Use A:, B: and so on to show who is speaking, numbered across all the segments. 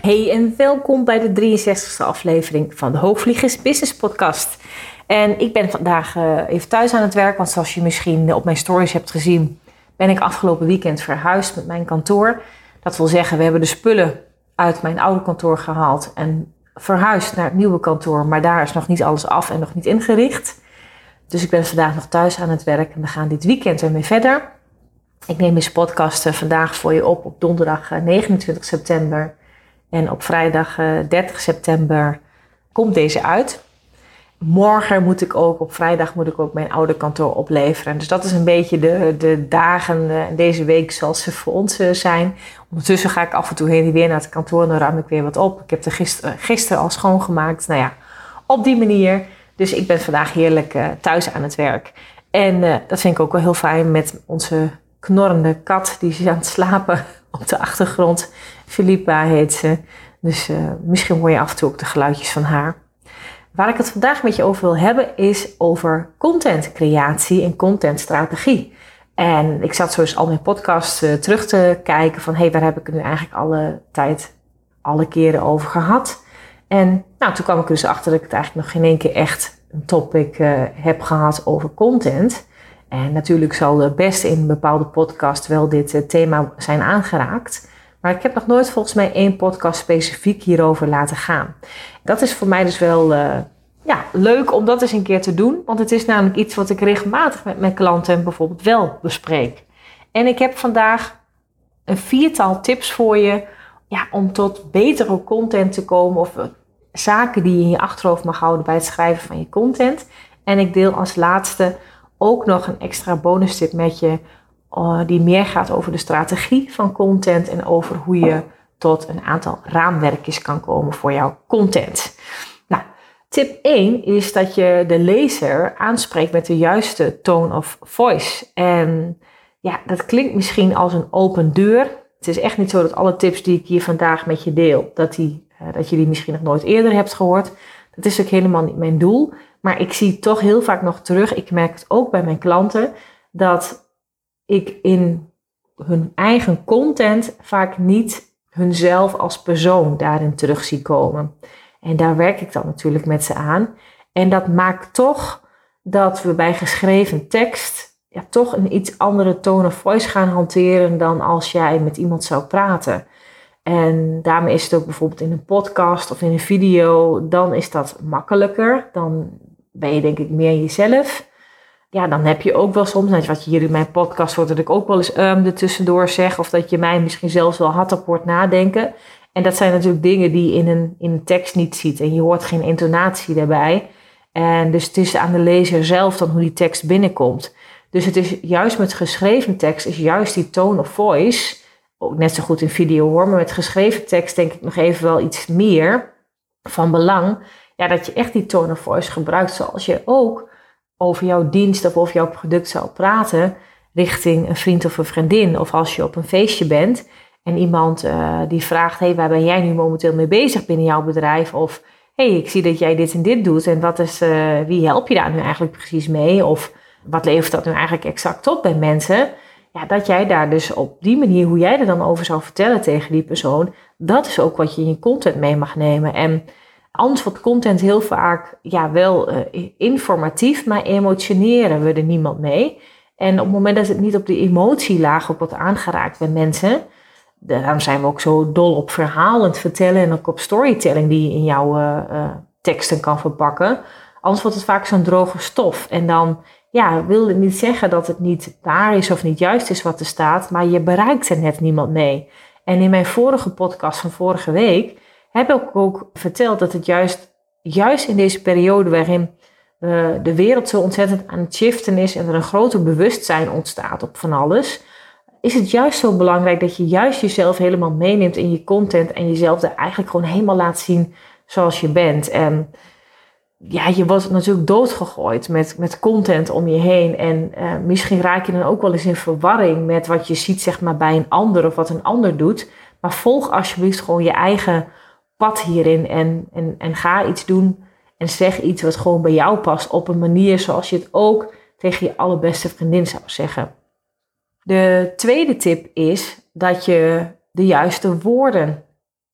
A: Hey en welkom bij de 63e aflevering van de Hoogvliegers Business Podcast. En ik ben vandaag uh, even thuis aan het werk, want zoals je misschien op mijn stories hebt gezien, ben ik afgelopen weekend verhuisd met mijn kantoor. Dat wil zeggen, we hebben de spullen uit mijn oude kantoor gehaald en verhuisd naar het nieuwe kantoor, maar daar is nog niet alles af en nog niet ingericht. Dus ik ben vandaag nog thuis aan het werk en we gaan dit weekend ermee verder. Ik neem deze podcast eh, vandaag voor je op op donderdag 29 eh, september. En op vrijdag 30 eh, september komt deze uit. Morgen moet ik ook, op vrijdag moet ik ook mijn oude kantoor opleveren. Dus dat is een beetje de, de dagen deze week zoals ze voor ons zijn. Ondertussen ga ik af en toe heen en weer naar het kantoor en dan ruim ik weer wat op. Ik heb er gisteren, gisteren al schoongemaakt. Nou ja, op die manier. Dus ik ben vandaag heerlijk thuis aan het werk. En dat vind ik ook wel heel fijn met onze knorrende kat. Die is aan het slapen op de achtergrond. Philippa heet ze. Dus uh, misschien hoor je af en toe ook de geluidjes van haar. Waar ik het vandaag met je over wil hebben is over contentcreatie en contentstrategie. En ik zat zoals al mijn podcasts uh, terug te kijken van hé, hey, waar heb ik het nu eigenlijk alle tijd, alle keren over gehad? En nou, toen kwam ik dus achter dat ik het eigenlijk nog geen één keer echt een topic uh, heb gehad over content. En natuurlijk zal best in een bepaalde podcast wel dit uh, thema zijn aangeraakt. Maar ik heb nog nooit volgens mij één podcast specifiek hierover laten gaan. Dat is voor mij dus wel uh, ja, leuk om dat eens een keer te doen. Want het is namelijk iets wat ik regelmatig met mijn klanten bijvoorbeeld wel bespreek. En ik heb vandaag een viertal tips voor je ja, om tot betere content te komen. Of uh, zaken die je in je achterhoofd mag houden bij het schrijven van je content. En ik deel als laatste ook nog een extra bonus tip met je uh, die meer gaat over de strategie van content en over hoe je tot een aantal raamwerkjes kan komen voor jouw content. Nou, tip 1 is dat je de lezer aanspreekt met de juiste tone of voice. En ja, dat klinkt misschien als een open deur. Het is echt niet zo dat alle tips die ik hier vandaag met je deel, dat, die, uh, dat je die misschien nog nooit eerder hebt gehoord. Dat is ook helemaal niet mijn doel. Maar ik zie toch heel vaak nog terug, ik merk het ook bij mijn klanten, dat ik in hun eigen content vaak niet hunzelf als persoon daarin terug zie komen. En daar werk ik dan natuurlijk met ze aan. En dat maakt toch dat we bij geschreven tekst ja, toch een iets andere tone of voice gaan hanteren dan als jij met iemand zou praten. En daarmee is het ook bijvoorbeeld in een podcast of in een video, dan is dat makkelijker. Dan ben je denk ik meer jezelf ja, dan heb je ook wel soms, net wat je hier in mijn podcast hoort, dat ik ook wel eens um, er tussendoor zeg. Of dat je mij misschien zelfs wel hard op hoort nadenken. En dat zijn natuurlijk dingen die je in een, in een tekst niet ziet. En je hoort geen intonatie daarbij. En dus het is aan de lezer zelf dan hoe die tekst binnenkomt. Dus het is juist met geschreven tekst, is juist die tone of voice, ook net zo goed in video hoor, maar met geschreven tekst denk ik nog even wel iets meer van belang. Ja, dat je echt die tone of voice gebruikt zoals je ook over jouw dienst of over jouw product zou praten richting een vriend of een vriendin. Of als je op een feestje bent en iemand uh, die vraagt: hey, waar ben jij nu momenteel mee bezig binnen jouw bedrijf? Of hey, ik zie dat jij dit en dit doet en wat is, uh, wie help je daar nu eigenlijk precies mee? Of wat levert dat nu eigenlijk exact op bij mensen? Ja, dat jij daar dus op die manier, hoe jij er dan over zou vertellen tegen die persoon, dat is ook wat je in je content mee mag nemen. En antwoord content heel vaak ja, wel uh, informatief, maar emotioneren we er niemand mee. En op het moment dat het niet op de emotielaag ook wordt aangeraakt bij mensen, daarom zijn we ook zo dol op verhalend vertellen en ook op storytelling die je in jouw uh, uh, teksten kan verpakken. Anders wordt het vaak zo'n droge stof. En dan ja, wil het niet zeggen dat het niet waar is of niet juist is wat er staat, maar je bereikt er net niemand mee. En in mijn vorige podcast van vorige week heb ik ook verteld dat het juist, juist in deze periode waarin uh, de wereld zo ontzettend aan het shiften is en er een groter bewustzijn ontstaat op van alles, is het juist zo belangrijk dat je juist jezelf helemaal meeneemt in je content en jezelf er eigenlijk gewoon helemaal laat zien zoals je bent. En ja, je wordt natuurlijk doodgegooid met, met content om je heen. En uh, misschien raak je dan ook wel eens in verwarring met wat je ziet zeg maar, bij een ander of wat een ander doet. Maar volg alsjeblieft gewoon je eigen pad hierin en, en, en ga iets doen en zeg iets wat gewoon bij jou past op een manier zoals je het ook tegen je allerbeste vriendin zou zeggen. De tweede tip is dat je de juiste woorden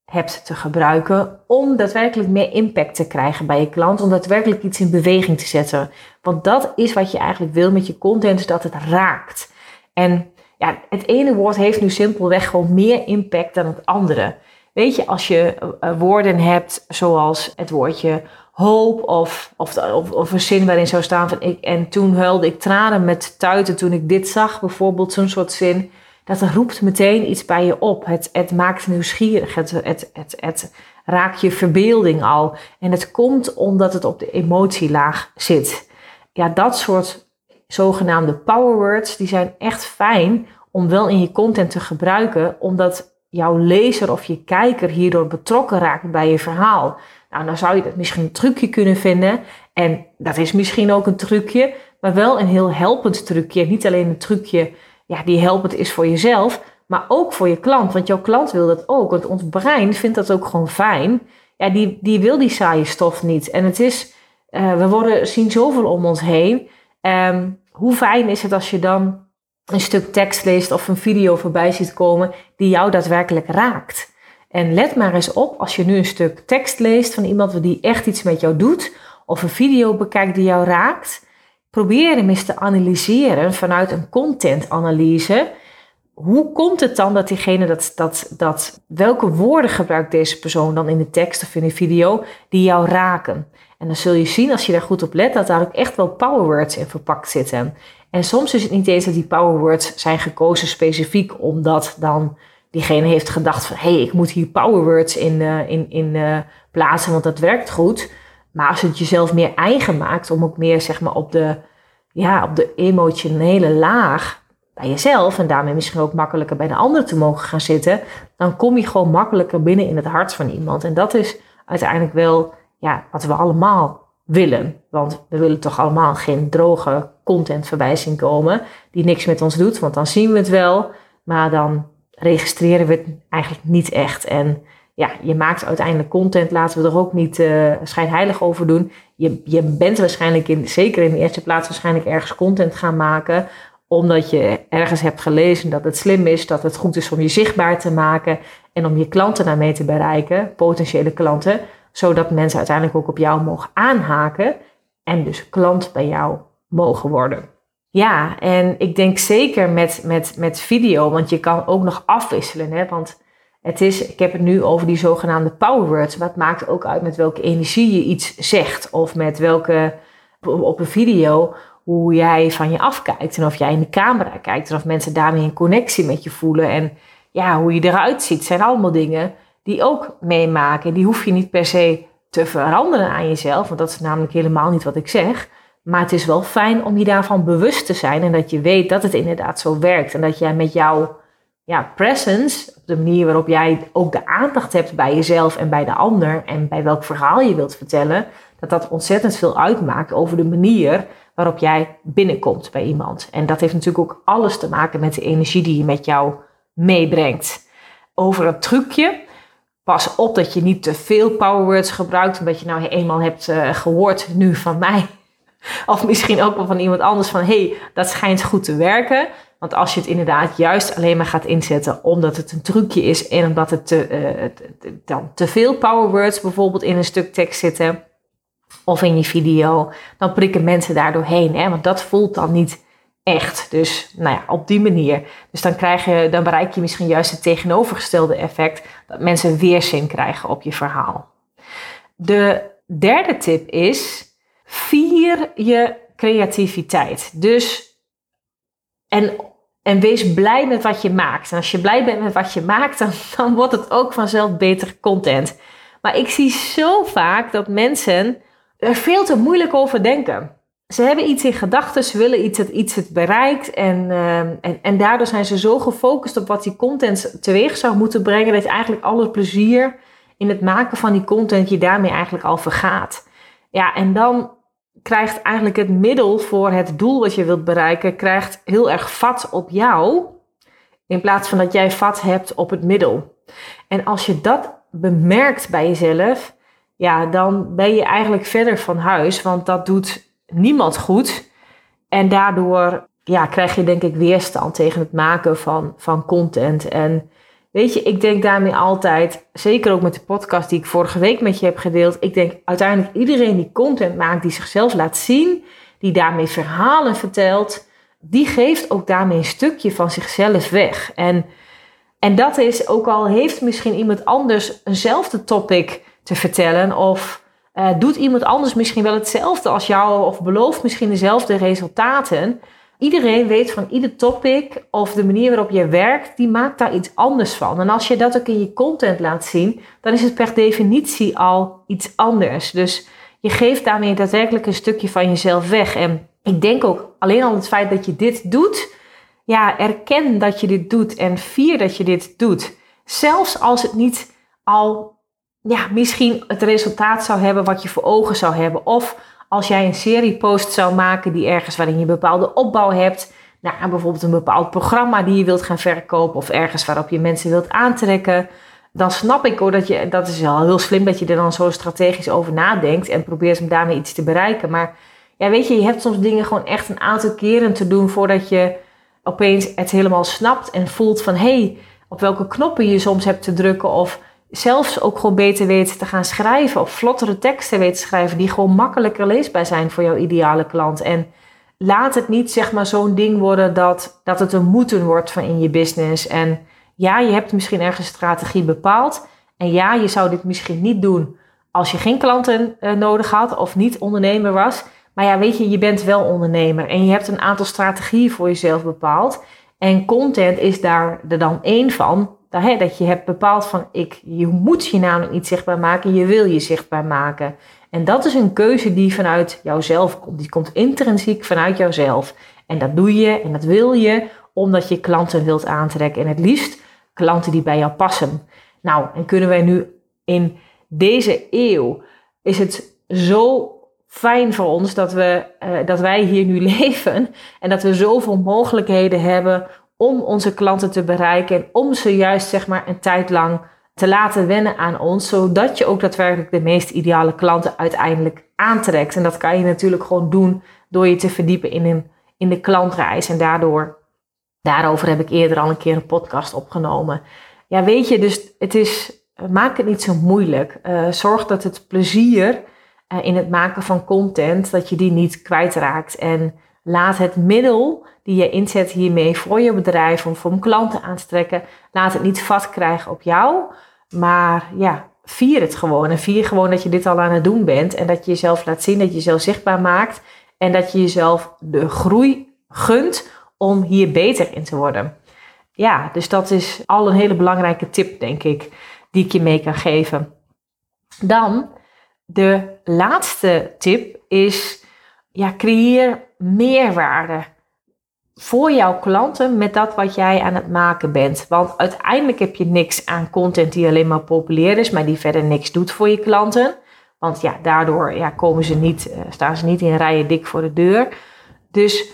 A: hebt te gebruiken om daadwerkelijk meer impact te krijgen bij je klant, om daadwerkelijk iets in beweging te zetten. Want dat is wat je eigenlijk wil met je content, dat het raakt. En ja, het ene woord heeft nu simpelweg gewoon meer impact dan het andere. Weet je, als je uh, woorden hebt zoals het woordje hoop of, of, of, een zin waarin zou staan van ik en toen huilde ik tranen met tuiten toen ik dit zag, bijvoorbeeld zo'n soort zin dat roept meteen iets bij je op. Het, het maakt nieuwsgierig, het, het, het, het raakt je verbeelding al. En het komt omdat het op de emotielaag zit. Ja, dat soort zogenaamde powerwords, die zijn echt fijn om wel in je content te gebruiken, omdat jouw lezer of je kijker hierdoor betrokken raakt bij je verhaal. Nou, dan zou je dat misschien een trucje kunnen vinden. En dat is misschien ook een trucje, maar wel een heel helpend trucje. Niet alleen een trucje ja, die helpend is voor jezelf, maar ook voor je klant. Want jouw klant wil dat ook. Want ons brein vindt dat ook gewoon fijn. Ja, die, die wil die saaie stof niet. En het is, uh, we worden, zien zoveel om ons heen. Um, hoe fijn is het als je dan een stuk tekst leest of een video voorbij ziet komen die jou daadwerkelijk raakt? En let maar eens op als je nu een stuk tekst leest van iemand die echt iets met jou doet, of een video bekijkt die jou raakt Probeer hem eens te analyseren vanuit een contentanalyse. Hoe komt het dan dat diegene dat, dat, dat, welke woorden gebruikt deze persoon dan in de tekst of in de video die jou raken? En dan zul je zien, als je daar goed op let, dat daar ook echt wel powerwords in verpakt zitten. En soms is het niet eens dat die powerwords zijn gekozen specifiek omdat dan diegene heeft gedacht van hé, hey, ik moet hier powerwords in, uh, in, in uh, plaatsen, want dat werkt goed. Maar als het jezelf meer eigen maakt, om ook meer zeg maar, op, de, ja, op de emotionele laag bij jezelf en daarmee misschien ook makkelijker bij de ander te mogen gaan zitten, dan kom je gewoon makkelijker binnen in het hart van iemand. En dat is uiteindelijk wel ja, wat we allemaal willen. Want we willen toch allemaal geen droge content voorbij zien komen die niks met ons doet, want dan zien we het wel, maar dan registreren we het eigenlijk niet echt. En ja, je maakt uiteindelijk content, laten we er ook niet uh, schijnheilig over doen. Je, je bent waarschijnlijk, in, zeker in de eerste plaats, waarschijnlijk ergens content gaan maken. Omdat je ergens hebt gelezen dat het slim is, dat het goed is om je zichtbaar te maken. En om je klanten daarmee te bereiken, potentiële klanten. Zodat mensen uiteindelijk ook op jou mogen aanhaken. En dus klant bij jou mogen worden. Ja, en ik denk zeker met, met, met video, want je kan ook nog afwisselen. Hè? Want het is, ik heb het nu over die zogenaamde power words. Maar het maakt ook uit met welke energie je iets zegt. Of met welke, op een video, hoe jij van je afkijkt. En of jij in de camera kijkt. En of mensen daarmee een connectie met je voelen. En ja, hoe je eruit ziet. zijn allemaal dingen die ook meemaken. Die hoef je niet per se te veranderen aan jezelf. Want dat is namelijk helemaal niet wat ik zeg. Maar het is wel fijn om je daarvan bewust te zijn. En dat je weet dat het inderdaad zo werkt. En dat jij met jouw ja, presence, op de manier waarop jij ook de aandacht hebt bij jezelf en bij de ander en bij welk verhaal je wilt vertellen, dat dat ontzettend veel uitmaakt over de manier waarop jij binnenkomt bij iemand. En dat heeft natuurlijk ook alles te maken met de energie die je met jou meebrengt. Over een trucje. Pas op dat je niet te veel powerwords gebruikt, omdat je nou eenmaal hebt uh, gehoord nu van mij. Of misschien ook wel van iemand anders van hé, hey, dat schijnt goed te werken. Want als je het inderdaad juist alleen maar gaat inzetten omdat het een trucje is en omdat het te, uh, dan te veel powerwords bijvoorbeeld in een stuk tekst zitten of in je video, dan prikken mensen daar doorheen. Hè? Want dat voelt dan niet echt. Dus nou ja, op die manier. Dus dan, krijg je, dan bereik je misschien juist het tegenovergestelde effect, dat mensen weerzin krijgen op je verhaal. De derde tip is, vier je creativiteit. Dus en, en wees blij met wat je maakt. En als je blij bent met wat je maakt, dan, dan wordt het ook vanzelf beter content. Maar ik zie zo vaak dat mensen er veel te moeilijk over denken. Ze hebben iets in gedachten, ze willen iets dat iets het bereikt. En, ehm, en, en daardoor zijn ze zo gefocust op wat die content teweeg zou moeten brengen, dat eigenlijk alle plezier in het maken van die content je daarmee eigenlijk al vergaat. Ja, en dan krijgt eigenlijk het middel voor het doel wat je wilt bereiken, krijgt heel erg vat op jou, in plaats van dat jij vat hebt op het middel. En als je dat bemerkt bij jezelf, ja, dan ben je eigenlijk verder van huis, want dat doet niemand goed. En daardoor ja, krijg je denk ik weerstand tegen het maken van, van content. En weet je, ik denk daarmee altijd, zeker ook met de podcast die ik vorige week met je heb gedeeld. Ik denk uiteindelijk iedereen die content maakt, die zichzelf laat zien, die daarmee verhalen vertelt, die geeft ook daarmee een stukje van zichzelf weg. En, en dat is, ook al heeft misschien iemand anders eenzelfde topic te vertellen of uh, doet iemand anders misschien wel hetzelfde als jou of belooft misschien dezelfde resultaten? Iedereen weet van ieder topic of de manier waarop je werkt, die maakt daar iets anders van. En als je dat ook in je content laat zien, dan is het per definitie al iets anders. Dus je geeft daarmee daadwerkelijk een stukje van jezelf weg. En ik denk ook alleen al het feit dat je dit doet, ja, erken dat je dit doet en vier dat je dit doet. Zelfs als het niet al ja, misschien het resultaat zou hebben wat je voor ogen zou hebben. Of als jij een seriepost zou maken die ergens waarin je een bepaalde opbouw hebt. Nou, bijvoorbeeld een bepaald programma die je wilt gaan verkopen. Of ergens waarop je mensen wilt aantrekken. Dan snap ik hoor dat je, dat is wel heel slim dat je er dan zo strategisch over nadenkt. En probeert om daarmee iets te bereiken. Maar ja, weet je, je hebt soms dingen gewoon echt een aantal keren te doen voordat je opeens het helemaal snapt en voelt van hé, hey, op welke knoppen je soms hebt te drukken. Of zelfs ook gewoon beter weet te gaan schrijven of vlottere teksten weet te schrijven die gewoon makkelijker leesbaar zijn voor jouw ideale klant. En laat het niet zeg maar zo'n ding worden dat, dat het een moeten wordt van in je business. En ja, je hebt misschien ergens strategie bepaald. En ja, je zou dit misschien niet doen als je geen klanten uh, nodig had of niet ondernemer was. Maar ja, weet je, je bent wel ondernemer en je hebt een aantal strategieën voor jezelf bepaald. En content is daar er dan één van dat, je hebt bepaald van ik, je moet je namelijk niet zichtbaar maken, je wil je zichtbaar maken. En dat is een keuze die vanuit jouzelf komt. Die komt intrinsiek vanuit jouzelf. En dat doe je en dat wil je omdat je klanten wilt aantrekken. En het liefst klanten die bij jou passen. Nou, en kunnen wij nu in deze eeuw, is het zo fijn voor ons dat, we, uh, dat wij hier nu leven. En dat we zoveel mogelijkheden hebben om onze klanten te bereiken en om ze juist zeg maar een tijd lang te laten wennen aan ons, zodat je ook daadwerkelijk de meest ideale klanten uiteindelijk aantrekt. En dat kan je natuurlijk gewoon doen door je te verdiepen in, in de klantreis. En daardoor, daarover heb ik eerder al een keer een podcast opgenomen. Ja, weet je, dus het is, maak het niet zo moeilijk. Uh, zorg dat het plezier uh, in het maken van content, dat je die niet kwijtraakt. En laat het middel die je inzet hiermee voor je bedrijf om klanten aan te trekken, laat het niet vast krijgen op jou. Maar ja, vier het gewoon. En vier gewoon dat je dit al aan het doen bent. En dat je jezelf laat zien, dat je jezelf zichtbaar maakt. En dat je jezelf de groei gunt om hier beter in te worden. Ja, dus dat is al een hele belangrijke tip, denk ik, die ik je mee kan geven. Dan de laatste tip is, ja, creëer meerwaarde voor jouw klanten met dat wat jij aan het maken bent. Want uiteindelijk heb je niks aan content die alleen maar populair is, maar die verder niks doet voor je klanten. Want ja, daardoor ja, komen ze niet, uh, staan ze niet in rijen dik voor de deur. Dus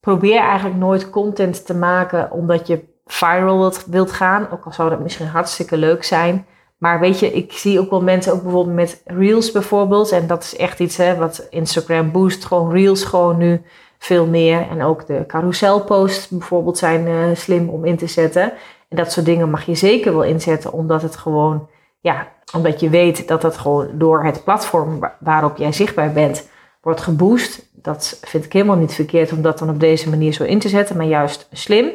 A: probeer eigenlijk nooit content te maken omdat je viral wilt, wilt gaan. Ook al zou dat misschien hartstikke leuk zijn. Maar weet je, ik zie ook wel mensen, ook bijvoorbeeld met Reels bijvoorbeeld. En dat is echt iets hè, wat Instagram boost. Gewoon Reels gewoon nu veel meer. En ook de carouselposts bijvoorbeeld zijn uh, slim om in te zetten. En dat soort dingen mag je zeker wel inzetten, omdat het gewoon, ja, omdat je weet dat dat gewoon door het platform waarop jij zichtbaar bent, wordt geboost. Dat vind ik helemaal niet verkeerd om dat dan op deze manier zo in te zetten, maar juist slim.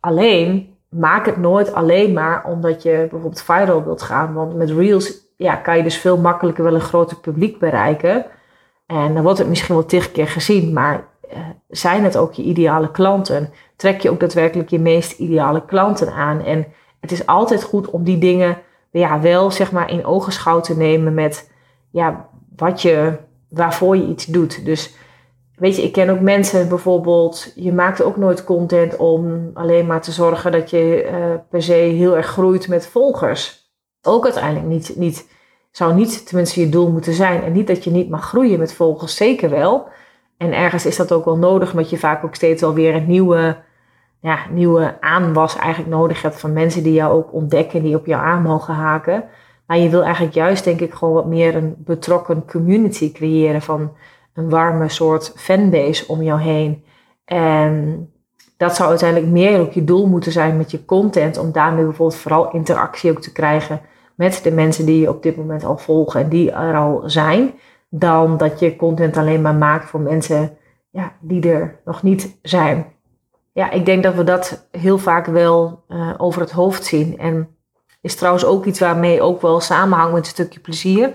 A: Alleen maak het nooit alleen maar omdat je bijvoorbeeld viral wilt gaan. Want met Reels ja, kan je dus veel makkelijker wel een groter publiek bereiken. En dan wordt het misschien wel tig keer gezien, maar uh, zijn het ook je ideale klanten? Trek je ook daadwerkelijk je meest ideale klanten aan? En het is altijd goed om die dingen ja, wel zeg maar in ogenschouw te nemen met ja, wat je waarvoor je iets doet. Dus weet je, ik ken ook mensen bijvoorbeeld, je maakt ook nooit content om alleen maar te zorgen dat je uh, per se heel erg groeit met volgers. Ook uiteindelijk niet, niet, zou niet tenminste je doel moeten zijn. En niet dat je niet mag groeien met volgers, zeker wel. En ergens is dat ook wel nodig, omdat je vaak ook steeds wel weer een nieuwe, ja, nieuwe aanwas eigenlijk nodig hebt van mensen die jou ook ontdekken, die op jou aan mogen haken. Maar je wil eigenlijk juist, denk ik, gewoon wat meer een betrokken community creëren van een warme soort fanbase om jou heen. En dat zou uiteindelijk meer ook je doel moeten zijn met je content, om daarmee bijvoorbeeld vooral interactie ook te krijgen met de mensen die je op dit moment al volgen en die er al zijn, dan dat je content alleen maar maakt voor mensen ja, die er nog niet zijn. Ja, ik denk dat we dat heel vaak wel uh, over het hoofd zien. En is trouwens ook iets waarmee ook wel samenhangt met een stukje plezier.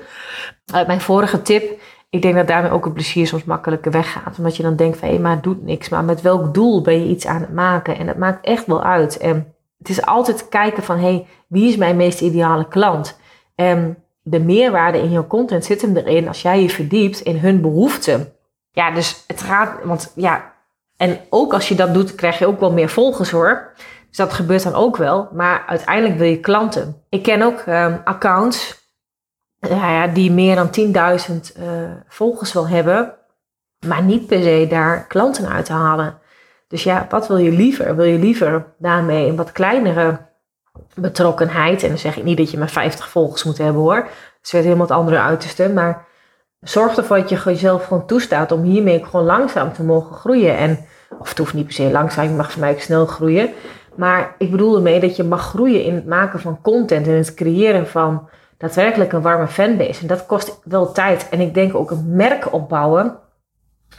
A: Uit mijn vorige tip, ik denk dat daarmee ook het plezier soms makkelijker weggaat. Omdat je dan denkt van hé, maar het doet niks. Maar met welk doel ben je iets aan het maken? En dat maakt echt wel uit. En het is altijd kijken van hé, wie is mijn meest ideale klant? En de meerwaarde in jouw content zit hem erin als jij je verdiept in hun behoeften. Ja, dus het gaat, want ja, en ook als je dat doet, krijg je ook wel meer volgers hoor. Dus dat gebeurt dan ook wel. Maar uiteindelijk wil je klanten. Ik ken ook um, accounts ja, die meer dan 10.000 uh, volgers wil hebben, maar niet per se daar klanten uit te halen. Dus ja, wat wil je liever? Wil je liever daarmee een wat kleinere betrokkenheid? En dan zeg ik niet dat je maar 50 volgers moet hebben hoor. Het is weer helemaal het andere uiterste. Maar zorg ervoor dat je jezelf gewoon toestaat om hiermee gewoon langzaam te mogen groeien. En, of het hoeft niet per se langzaam, je mag voor mij ook snel groeien. Maar ik bedoel ermee dat je mag groeien in het maken van content en het creëren van daadwerkelijk een warme fanbase. En dat kost wel tijd. En ik denk ook een merk opbouwen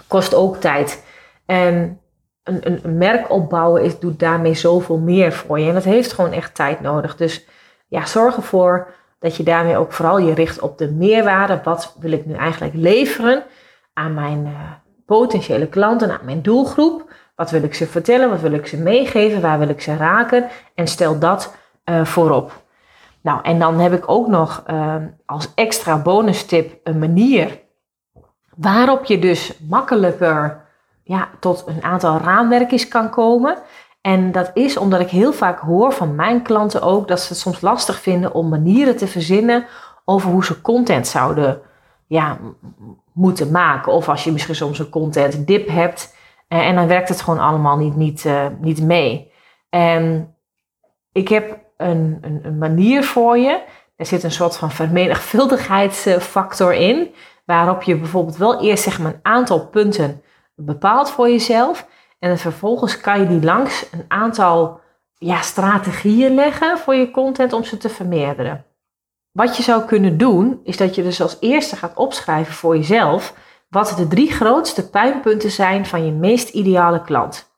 A: kost ook tijd. En een, een, merk opbouwen is, doet daarmee zoveel meer voor je. En dat heeft gewoon echt tijd nodig. Dus ja, zorg ervoor dat je daarmee ook vooral je richt op de meerwaarde. Wat wil ik nu eigenlijk leveren aan mijn uh, potentiële klanten, aan mijn doelgroep? Wat wil ik ze vertellen? Wat wil ik ze meegeven? Waar wil ik ze raken? En stel dat uh, voorop. Nou, en dan heb ik ook nog uh, als extra bonus tip een manier waarop je dus makkelijker ja, tot een aantal raamwerkjes kan komen. En dat is omdat ik heel vaak hoor van mijn klanten ook dat ze het soms lastig vinden om manieren te verzinnen over hoe ze content zouden ja, moeten maken. Of als je misschien soms een content dip hebt eh, en dan werkt het gewoon allemaal niet, niet, uh, niet mee. En ik heb een, een, een manier voor je. Er zit een soort van vermenigvuldigheidsfactor in. Waarop je bijvoorbeeld wel eerst zeg maar, een aantal punten bepaalt voor jezelf. En vervolgens kan je die langs een aantal ja, strategieën leggen voor je content om ze te vermeerderen. Wat je zou kunnen doen, is dat je dus als eerste gaat opschrijven voor jezelf wat de drie grootste pijnpunten zijn van je meest ideale klant.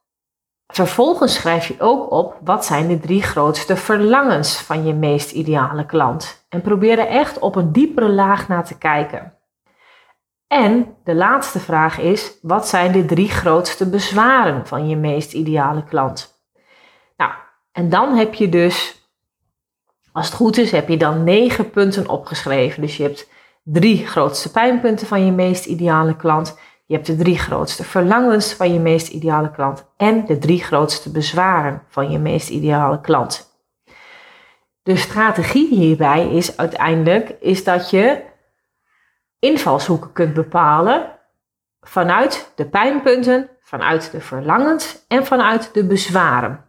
A: Vervolgens schrijf je ook op wat zijn de drie grootste verlangens van je meest ideale klant. En probeer er echt op een diepere laag naar te kijken. En de laatste vraag is: wat zijn de drie grootste bezwaren van je meest ideale klant? Nou, en dan heb je dus, als het goed is, heb je dan negen punten opgeschreven. Dus je hebt drie grootste pijnpunten van je meest ideale klant. Je hebt de drie grootste verlangens van je meest ideale klant en de drie grootste bezwaren van je meest ideale klant. De strategie hierbij is uiteindelijk is dat je invalshoeken kunt bepalen vanuit de pijnpunten, vanuit de verlangens en vanuit de bezwaren.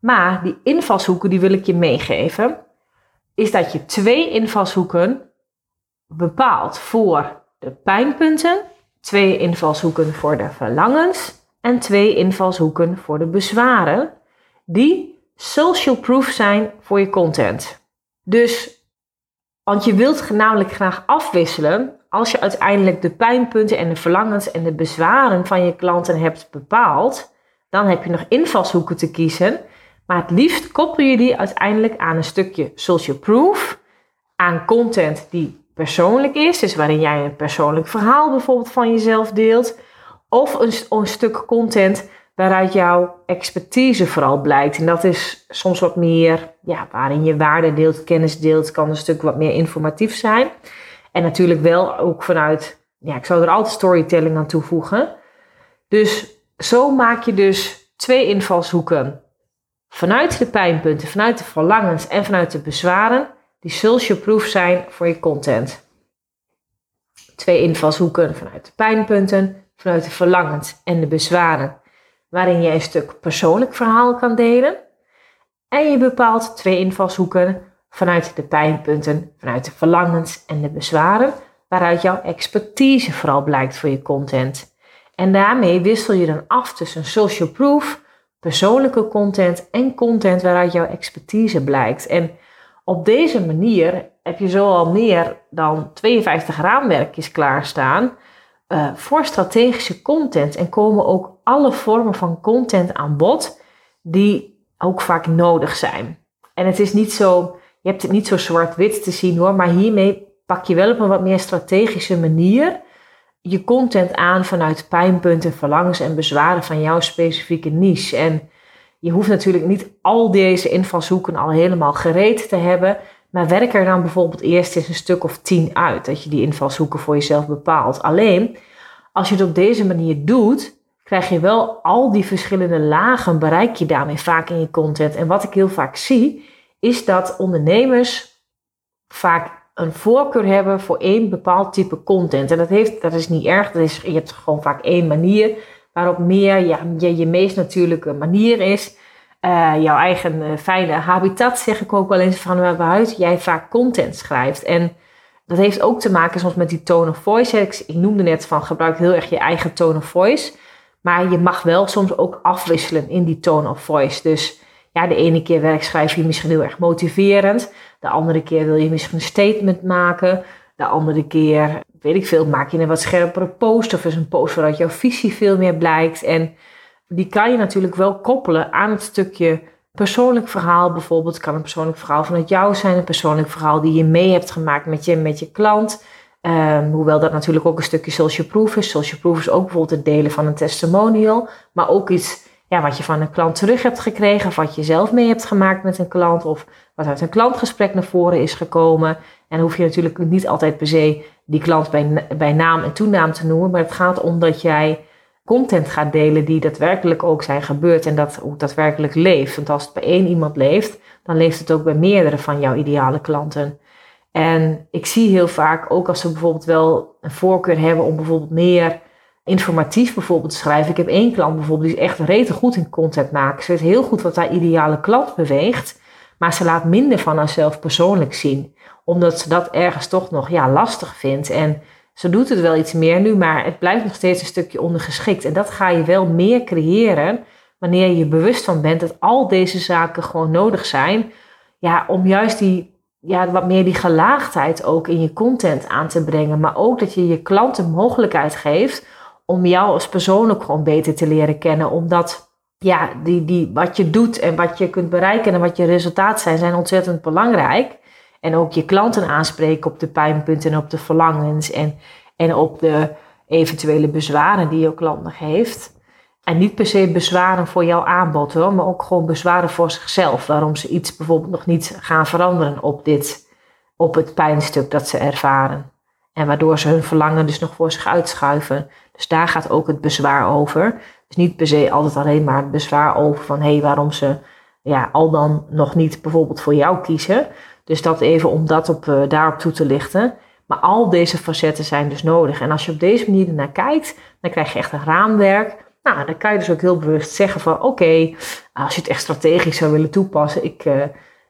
A: Maar die invalshoeken die wil ik je meegeven, is dat je twee invalshoeken bepaalt voor de pijnpunten twee invalshoeken voor de verlangens en twee invalshoeken voor de bezwaren, die social proof zijn voor je content. Dus, want je wilt namelijk graag afwisselen als je uiteindelijk de pijnpunten en de verlangens en de bezwaren van je klanten hebt bepaald, dan heb je nog invalshoeken te kiezen. Maar het liefst koppel je die uiteindelijk aan een stukje social proof, aan content die persoonlijk is, dus waarin jij een persoonlijk verhaal bijvoorbeeld van jezelf deelt, of een, een stuk content waaruit jouw expertise vooral blijkt. En dat is soms wat meer, ja, waarin je waarde deelt, kennis deelt, kan een stuk wat meer informatief zijn. En natuurlijk wel ook vanuit ja, ik zou er altijd storytelling aan toevoegen. Dus zo maak je dus twee invalshoeken. Vanuit de pijnpunten, vanuit de verlangens en vanuit de bezwaren, die social proof zijn voor je content. Twee invalshoeken vanuit de pijnpunten, vanuit de verlangens en de bezwaren, waarin je een stuk persoonlijk verhaal kan delen. En je bepaalt twee invalshoeken vanuit de pijnpunten, vanuit de verlangens en de bezwaren, waaruit jouw expertise vooral blijkt voor je content. En daarmee wissel je dan af tussen social proof, persoonlijke content en content waaruit jouw expertise blijkt. En op deze manier heb je zo al meer dan 52 raamwerkjes klaarstaan uh, voor strategische content. En komen ook alle vormen van content aan bod die ook vaak nodig zijn. En het is niet zo, je hebt het niet zo zwart-wit te zien hoor, maar hiermee pak je wel op een wat meer strategische manier je content aan vanuit pijnpunten, verlangens en bezwaren van jouw specifieke niche. En je hoeft natuurlijk niet al deze invalshoeken al helemaal gereed te hebben, maar werk er dan bijvoorbeeld eerst eens een stuk of tien uit, dat je die invalshoeken voor jezelf bepaalt. Alleen, als je het op deze manier doet, krijg je wel al die verschillende lagen, bereik je daarmee vaak in je content. En wat ik heel vaak zie, is dat ondernemers vaak een voorkeur hebben voor één bepaald type content. En dat, heeft, dat is niet erg, dat is, je hebt gewoon vaak één manier waarop meer ja, je, je meest natuurlijke manier is. Uh, jouw eigen uh, fijne habitat, zeg ik ook wel eens van waaruit jij vaak content schrijft. En dat heeft ook te maken soms met die tone of voice. Ik, ik noemde net van gebruik heel erg je eigen tone of voice. Maar je mag wel soms ook afwisselen in die tone of voice. Dus ja, de ene keer werk schrijf je misschien heel erg motiverend. De andere keer wil je misschien een statement maken. De andere keer, weet ik veel, maak je een wat scherpere post. Of is een post waaruit jouw visie veel meer blijkt. En die kan je natuurlijk wel koppelen aan het stukje persoonlijk verhaal. Bijvoorbeeld kan een persoonlijk verhaal vanuit jou zijn. Een persoonlijk verhaal die je mee hebt gemaakt met je, met je klant. Um, hoewel dat natuurlijk ook een stukje social proof is. Social proof is ook bijvoorbeeld het delen van een testimonial. Maar ook iets ja, wat je van een klant terug hebt gekregen, of wat je zelf mee hebt gemaakt met een klant, of wat uit een klantgesprek naar voren is gekomen. En hoef je natuurlijk niet altijd per se die klant bij, bij naam en toenaam te noemen, maar het gaat om dat jij content gaat delen die daadwerkelijk ook zijn gebeurd en dat ook daadwerkelijk leeft. Want als het bij één iemand leeft, dan leeft het ook bij meerdere van jouw ideale klanten. En ik zie heel vaak, ook als ze bijvoorbeeld wel een voorkeur hebben om bijvoorbeeld meer informatief bijvoorbeeld schrijven. Ik heb één klant bijvoorbeeld die is echt rete goed in content maken. Ze weet heel goed wat haar ideale klant beweegt, maar ze laat minder van haarzelf persoonlijk zien. Omdat ze dat ergens toch nog ja, lastig vindt. En ze doet het wel iets meer nu, maar het blijft nog steeds een stukje ondergeschikt. En dat ga je wel meer creëren wanneer je je bewust van bent dat al deze zaken gewoon nodig zijn. Ja, om juist die ja, wat meer die gelaagdheid ook in je content aan te brengen. Maar ook dat je je klant de mogelijkheid geeft om jou als persoon ook gewoon beter te leren kennen. Omdat ja, die, die, wat je doet en wat je kunt bereiken en wat je resultaten zijn, zijn ontzettend belangrijk. En ook je klanten aanspreken op de pijnpunten en op de verlangens en, en op de eventuele bezwaren die jouw klant nog heeft. En niet per se bezwaren voor jouw aanbod hoor, maar ook gewoon bezwaren voor zichzelf. Waarom ze iets bijvoorbeeld nog niet gaan veranderen op, dit, op het pijnstuk dat ze ervaren. En waardoor ze hun verlangen dus nog voor zich uitschuiven. Dus daar gaat ook het bezwaar over. Dus niet per se altijd alleen maar het bezwaar over van hé, hey, waarom ze ja, al dan nog niet bijvoorbeeld voor jou kiezen. Dus dat even om dat op, uh, daarop toe te lichten. Maar al deze facetten zijn dus nodig. En als je op deze manier naar kijkt, dan krijg je echt een raamwerk. Nou, dan kan je dus ook heel bewust zeggen van oké, als je het echt strategisch zou willen toepassen, ik, uh,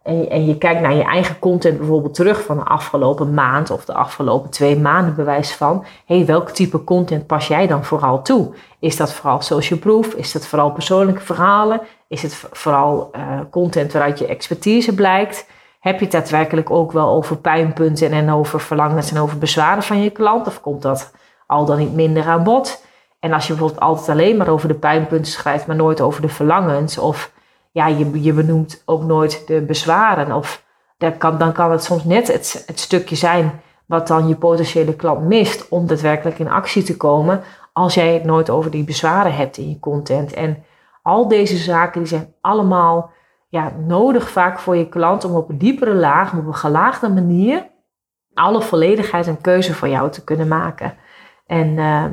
A: en je, en je kijkt naar je eigen content bijvoorbeeld terug van de afgelopen maand of de afgelopen twee maanden bewijs van, hé, hey, welk type content pas jij dan vooral toe? Is dat vooral social proof? Is dat vooral persoonlijke verhalen? Is het vooral uh, content waaruit je expertise blijkt? Heb je het daadwerkelijk ook wel over pijnpunten en over verlangens en over bezwaren van je klant? Of komt dat al dan niet minder aan bod? En als je bijvoorbeeld altijd alleen maar over de pijnpunten schrijft, maar nooit over de verlangens of ja, je, je benoemt ook nooit de bezwaren. Of dan kan, dan kan het soms net het, het stukje zijn wat dan je potentiële klant mist om daadwerkelijk in actie te komen als jij het nooit over die bezwaren hebt in je content. En al deze zaken die zijn allemaal ja, nodig vaak voor je klant om op een diepere laag, op een gelaagde manier, alle volledigheid en keuze voor jou te kunnen maken. En uh,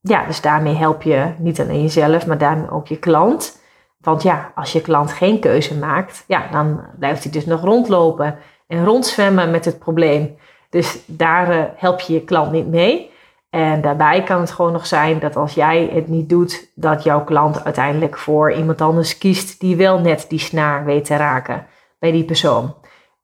A: ja, dus daarmee help je niet alleen jezelf, maar daarmee ook je klant. Want ja, als je klant geen keuze maakt, ja, dan blijft hij dus nog rondlopen en rondzwemmen met het probleem. Dus daar uh, help je je klant niet mee. En daarbij kan het gewoon nog zijn dat als jij het niet doet, dat jouw klant uiteindelijk voor iemand anders kiest die wel net die snaar weet te raken bij die persoon.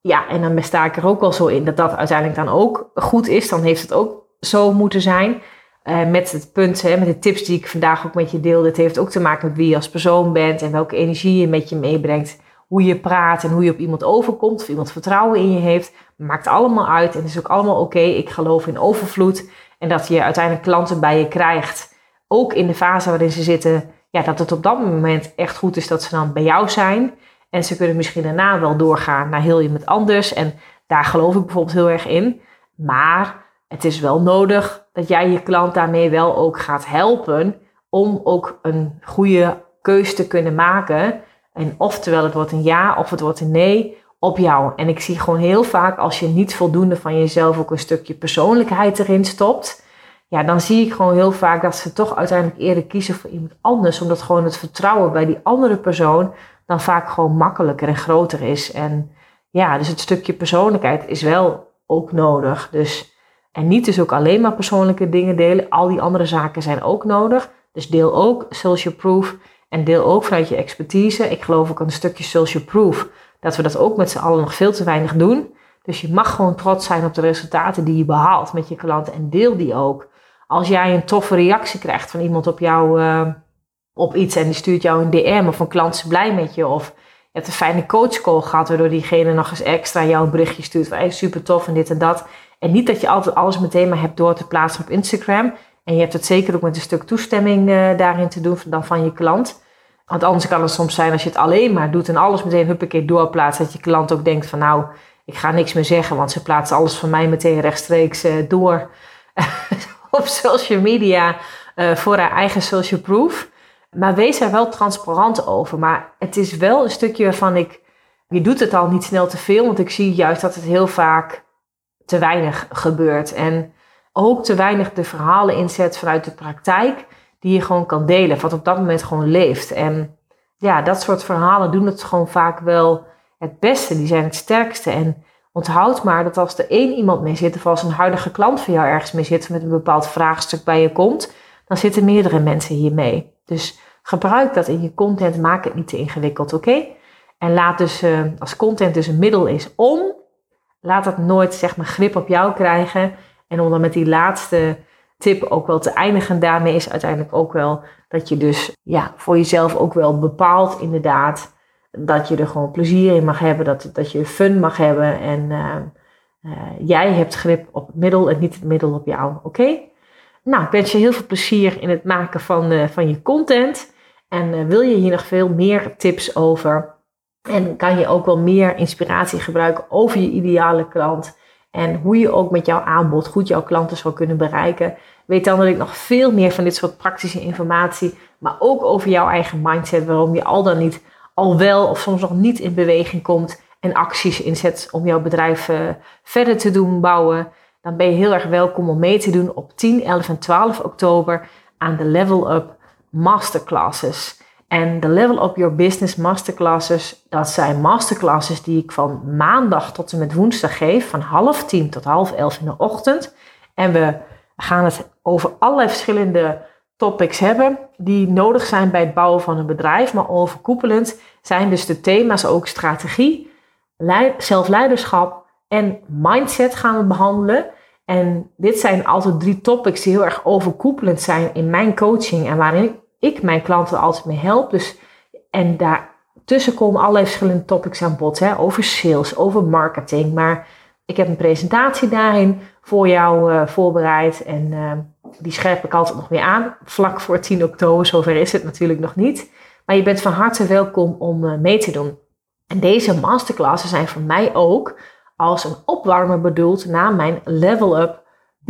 A: Ja, en dan besta ik er ook wel zo in dat dat uiteindelijk dan ook goed is. Dan heeft het ook zo moeten zijn. Uh, met het punt, hè, met de tips die ik vandaag ook met je deel. Dit heeft ook te maken met wie je als persoon bent en welke energie je met je meebrengt. Hoe je praat en hoe je op iemand overkomt. Of iemand vertrouwen in je heeft. Maakt allemaal uit en het is ook allemaal oké. Ik geloof in overvloed. En dat je uiteindelijk klanten bij je krijgt. Ook in de fase waarin ze zitten. Ja, dat het op dat moment echt goed is dat ze dan bij jou zijn. En ze kunnen misschien daarna wel doorgaan naar heel iemand anders. En daar geloof ik bijvoorbeeld heel erg in. Maar het is wel nodig dat jij je klant daarmee wel ook gaat helpen om ook een goede keus te kunnen maken. En oftewel het wordt een ja of het wordt een nee op jou. En ik zie gewoon heel vaak als je niet voldoende van jezelf ook een stukje persoonlijkheid erin stopt. Ja, dan zie ik gewoon heel vaak dat ze toch uiteindelijk eerder kiezen voor iemand anders. Omdat gewoon het vertrouwen bij die andere persoon dan vaak gewoon makkelijker en groter is. En ja, dus het stukje persoonlijkheid is wel ook nodig. Dus, en niet dus ook alleen maar persoonlijke dingen delen. Al die andere zaken zijn ook nodig. Dus deel ook social proof en deel ook vanuit je expertise. Ik geloof ook een stukje social proof. Dat we dat ook met z'n allen nog veel te weinig doen. Dus je mag gewoon trots zijn op de resultaten die je behaalt met je klanten en deel die ook. Als jij een toffe reactie krijgt van iemand op jou, uh, op iets en die stuurt jou een DM of een klant is blij met je of je hebt een fijne coachcall gehad waardoor diegene nog eens extra jou een berichtje stuurt van super tof en dit en dat. En niet dat je altijd alles meteen maar hebt door te plaatsen op Instagram. En je hebt het zeker ook met een stuk toestemming uh, daarin te doen dan van je klant. Want anders kan het soms zijn als je het alleen maar doet en alles meteen huppakee doorplaatst. Dat je klant ook denkt van nou, ik ga niks meer zeggen. Want ze plaatsen alles van mij meteen rechtstreeks uh, door op social media uh, voor haar eigen social proof. Maar wees er wel transparant over. Maar het is wel een stukje waarvan ik. Je doet het al niet snel te veel, want ik zie juist dat het heel vaak te weinig gebeurt. En ook te weinig de verhalen inzet vanuit de praktijk, die je gewoon kan delen, wat op dat moment gewoon leeft. En ja, dat soort verhalen doen het gewoon vaak wel het beste, die zijn het sterkste. En onthoud maar dat als er één iemand mee zit, of als een huidige klant van jou ergens mee zit, met een bepaald vraagstuk bij je komt, dan zitten meerdere mensen hier mee. Dus gebruik dat in je content, maak het niet te ingewikkeld, oké? En laat dus, uh, als content dus een middel is om, laat dat nooit zeg maar grip op jou krijgen. En om dan met die laatste tip ook wel te eindigen daarmee is uiteindelijk ook wel dat je dus ja, voor jezelf ook wel bepaalt inderdaad dat je er gewoon plezier in mag hebben, dat, dat je fun mag hebben en uh, uh, jij hebt grip op het middel en niet het middel op jou, oké? Nou, ik wens je heel veel plezier in het maken van, uh, van je content. En uh, wil je hier nog veel meer tips over? En kan je ook wel meer inspiratie gebruiken over je ideale klant? En hoe je ook met jouw aanbod goed jouw klanten zou kunnen bereiken? Weet dan dat ik nog veel meer van dit soort praktische informatie, maar ook over jouw eigen mindset, waarom je al dan niet al wel of soms nog niet in beweging komt en acties inzet om jouw bedrijf uh, verder te doen bouwen dan ben je heel erg welkom om mee te doen op 10, 11 en 12 oktober aan de Level Up Masterclasses. En de Level Up Your Business Masterclasses, dat zijn masterclasses die ik van maandag tot en met woensdag geef, van half tien tot half elf in de ochtend. En we gaan het over allerlei verschillende topics hebben die nodig zijn bij het bouwen van een bedrijf, maar overkoepelend zijn dus de thema's ook strategie, zelfleiderschap en mindset gaan we behandelen. En dit zijn altijd drie topics die heel erg overkoepelend zijn in mijn coaching en waarin ik mijn klanten altijd mee help. Dus, en daartussen komen allerlei verschillende topics aan bod, hè, over sales, over marketing. Maar ik heb een presentatie daarin voor jou uh, voorbereid en uh, die scherp ik altijd nog weer aan. Vlak voor 10 oktober, zover is het natuurlijk nog niet. Maar je bent van harte welkom om uh, mee te doen. En deze masterclasses zijn voor mij ook als een opwarmer bedoeld na mijn Level Up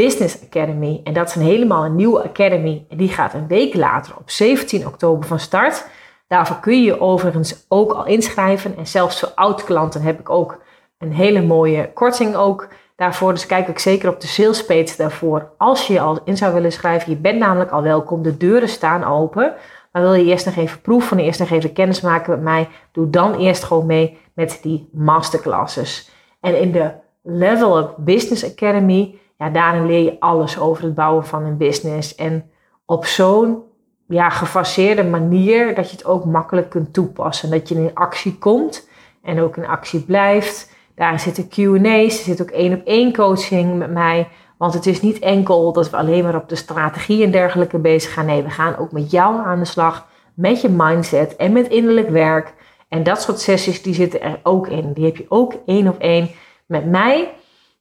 A: Business Academy. En dat is een helemaal een nieuwe academy. En die gaat een week later op 17 oktober van start. Daarvoor kun je je overigens ook al inschrijven. En zelfs voor oud-klanten heb ik ook een hele mooie korting ook daarvoor. Dus kijk ook zeker op de sales page daarvoor. Als je je al in zou willen schrijven, je bent namelijk al welkom. De deuren staan open. Maar wil je eerst nog even proeven, eerst nog even kennis maken met mij, doe dan eerst gewoon mee met die masterclasses. En in de Level Up Business Academy, ja, daarin leer je alles over het bouwen van een business. En op zo'n ja, gefaseerde manier dat je het ook makkelijk kunt toepassen. Dat je in actie komt en ook in actie blijft. Daar zitten Q&A's, er zit ook één op één coaching met mij. Want het is niet enkel dat we alleen maar op de strategie en dergelijke bezig gaan. Nee, we gaan ook met jou aan de slag, met je mindset en met innerlijk werk. En dat soort sessies, die zitten er ook in. Die heb je ook één op één met mij.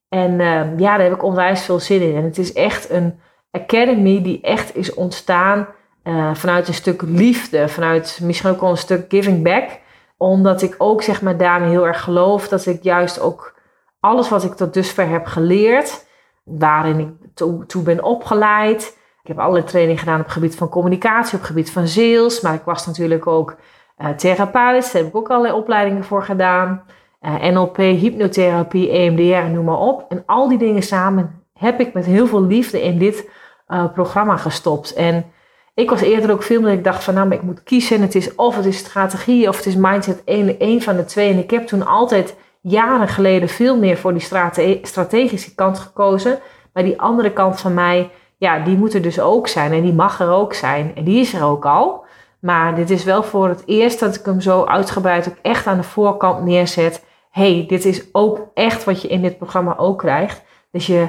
A: En uh, ja, daar heb ik onwijs veel zin in. En het is echt een academy die echt is ontstaan uh, vanuit een stuk liefde. Vanuit misschien ook wel een stuk giving back. Omdat ik ook zeg maar daarmee heel erg geloof dat ik juist ook alles wat ik tot dusver heb geleerd waarin ik toe, ben opgeleid. Ik heb alle training gedaan op het gebied van communicatie, op het gebied van sales. Maar ik was natuurlijk ook uh, therapeut. Daar heb ik ook allerlei opleidingen voor gedaan. Eh, NLP, hypnotherapie, EMDR, noem maar op. En al die dingen samen heb ik met heel veel liefde in dit uh, programma gestopt. En ik was eerder ook veel meer, ik dacht van nou, maar ik moet kiezen. Het is of het is strategie of het is mindset, één van de twee. En ik heb toen altijd jaren geleden veel meer voor die strategische kant gekozen. Maar die andere kant van mij, ja, die moet er dus ook zijn. En die mag er ook zijn. En die is er ook al. Maar dit is wel voor het eerst dat ik hem zo uitgebreid ook echt aan de voorkant neerzet. Hey, dit is ook echt wat je in dit programma ook krijgt. Dus je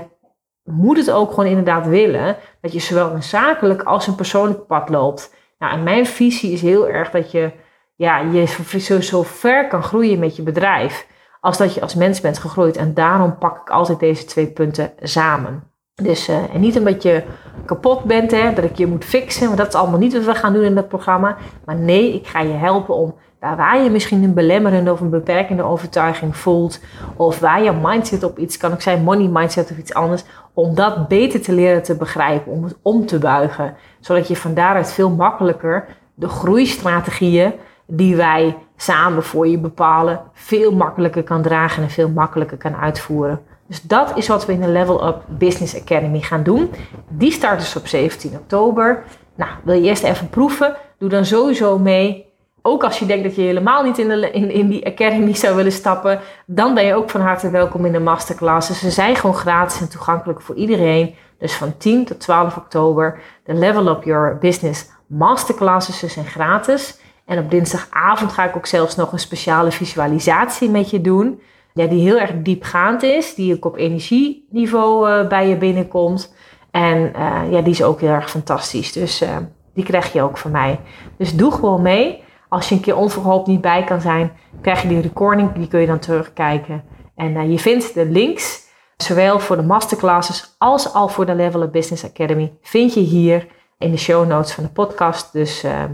A: moet het ook gewoon inderdaad willen. Dat je zowel een zakelijk als een persoonlijk pad loopt. Nou, en mijn visie is heel erg dat je ja, je zo, ver kan groeien met je bedrijf als dat je als mens bent gegroeid. En daarom pak ik altijd deze twee punten samen. Dus uh, en niet omdat je kapot bent, hè, dat ik je moet fixen, want dat is allemaal niet wat we gaan doen in dat programma. Maar nee, ik ga je helpen om daar waar je misschien een belemmerende of een beperkende overtuiging voelt, of waar je mindset op iets kan, ik zijn money mindset of iets anders, om dat beter te leren te begrijpen, om het om te buigen, zodat je van daaruit veel makkelijker de groeistrategieën die wij samen voor je bepalen, veel makkelijker kan dragen en veel makkelijker kan uitvoeren. Dus dat is wat we in de Level Up Business Academy gaan doen. Die start dus op 17 oktober. Nou, wil je eerst even proeven? Doe dan sowieso mee. Ook als je denkt dat je helemaal niet in, de, in, in die academy zou willen stappen, dan ben je ook van harte welkom in de masterclasses. Ze zijn gewoon gratis en toegankelijk voor iedereen. Dus van 10 tot 12 oktober, de Level Up Your Business masterclasses. Ze zijn gratis. En op dinsdagavond ga ik ook zelfs nog een speciale visualisatie met je doen. Ja, die heel erg diepgaand is, die ook op energieniveau uh, bij je binnenkomt. En uh, ja, die is ook heel erg fantastisch. Dus uh, die krijg je ook van mij. Dus doe gewoon mee. Als je een keer onverhoopt niet bij kan zijn, krijg je die recording. Die kun je dan terugkijken. En je vindt de links, zowel voor de masterclasses als al voor de Level Up Business Academy, vind je hier in de show notes van de podcast. Dus ehm,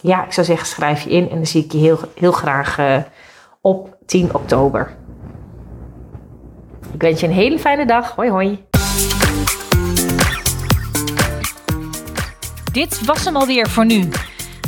A: ja, ik zou zeggen, schrijf je in en dan zie ik je heel, heel graag uh, op 10 oktober. Ik wens je een hele fijne dag. Hoi hoi.
B: Dit was hem alweer voor nu.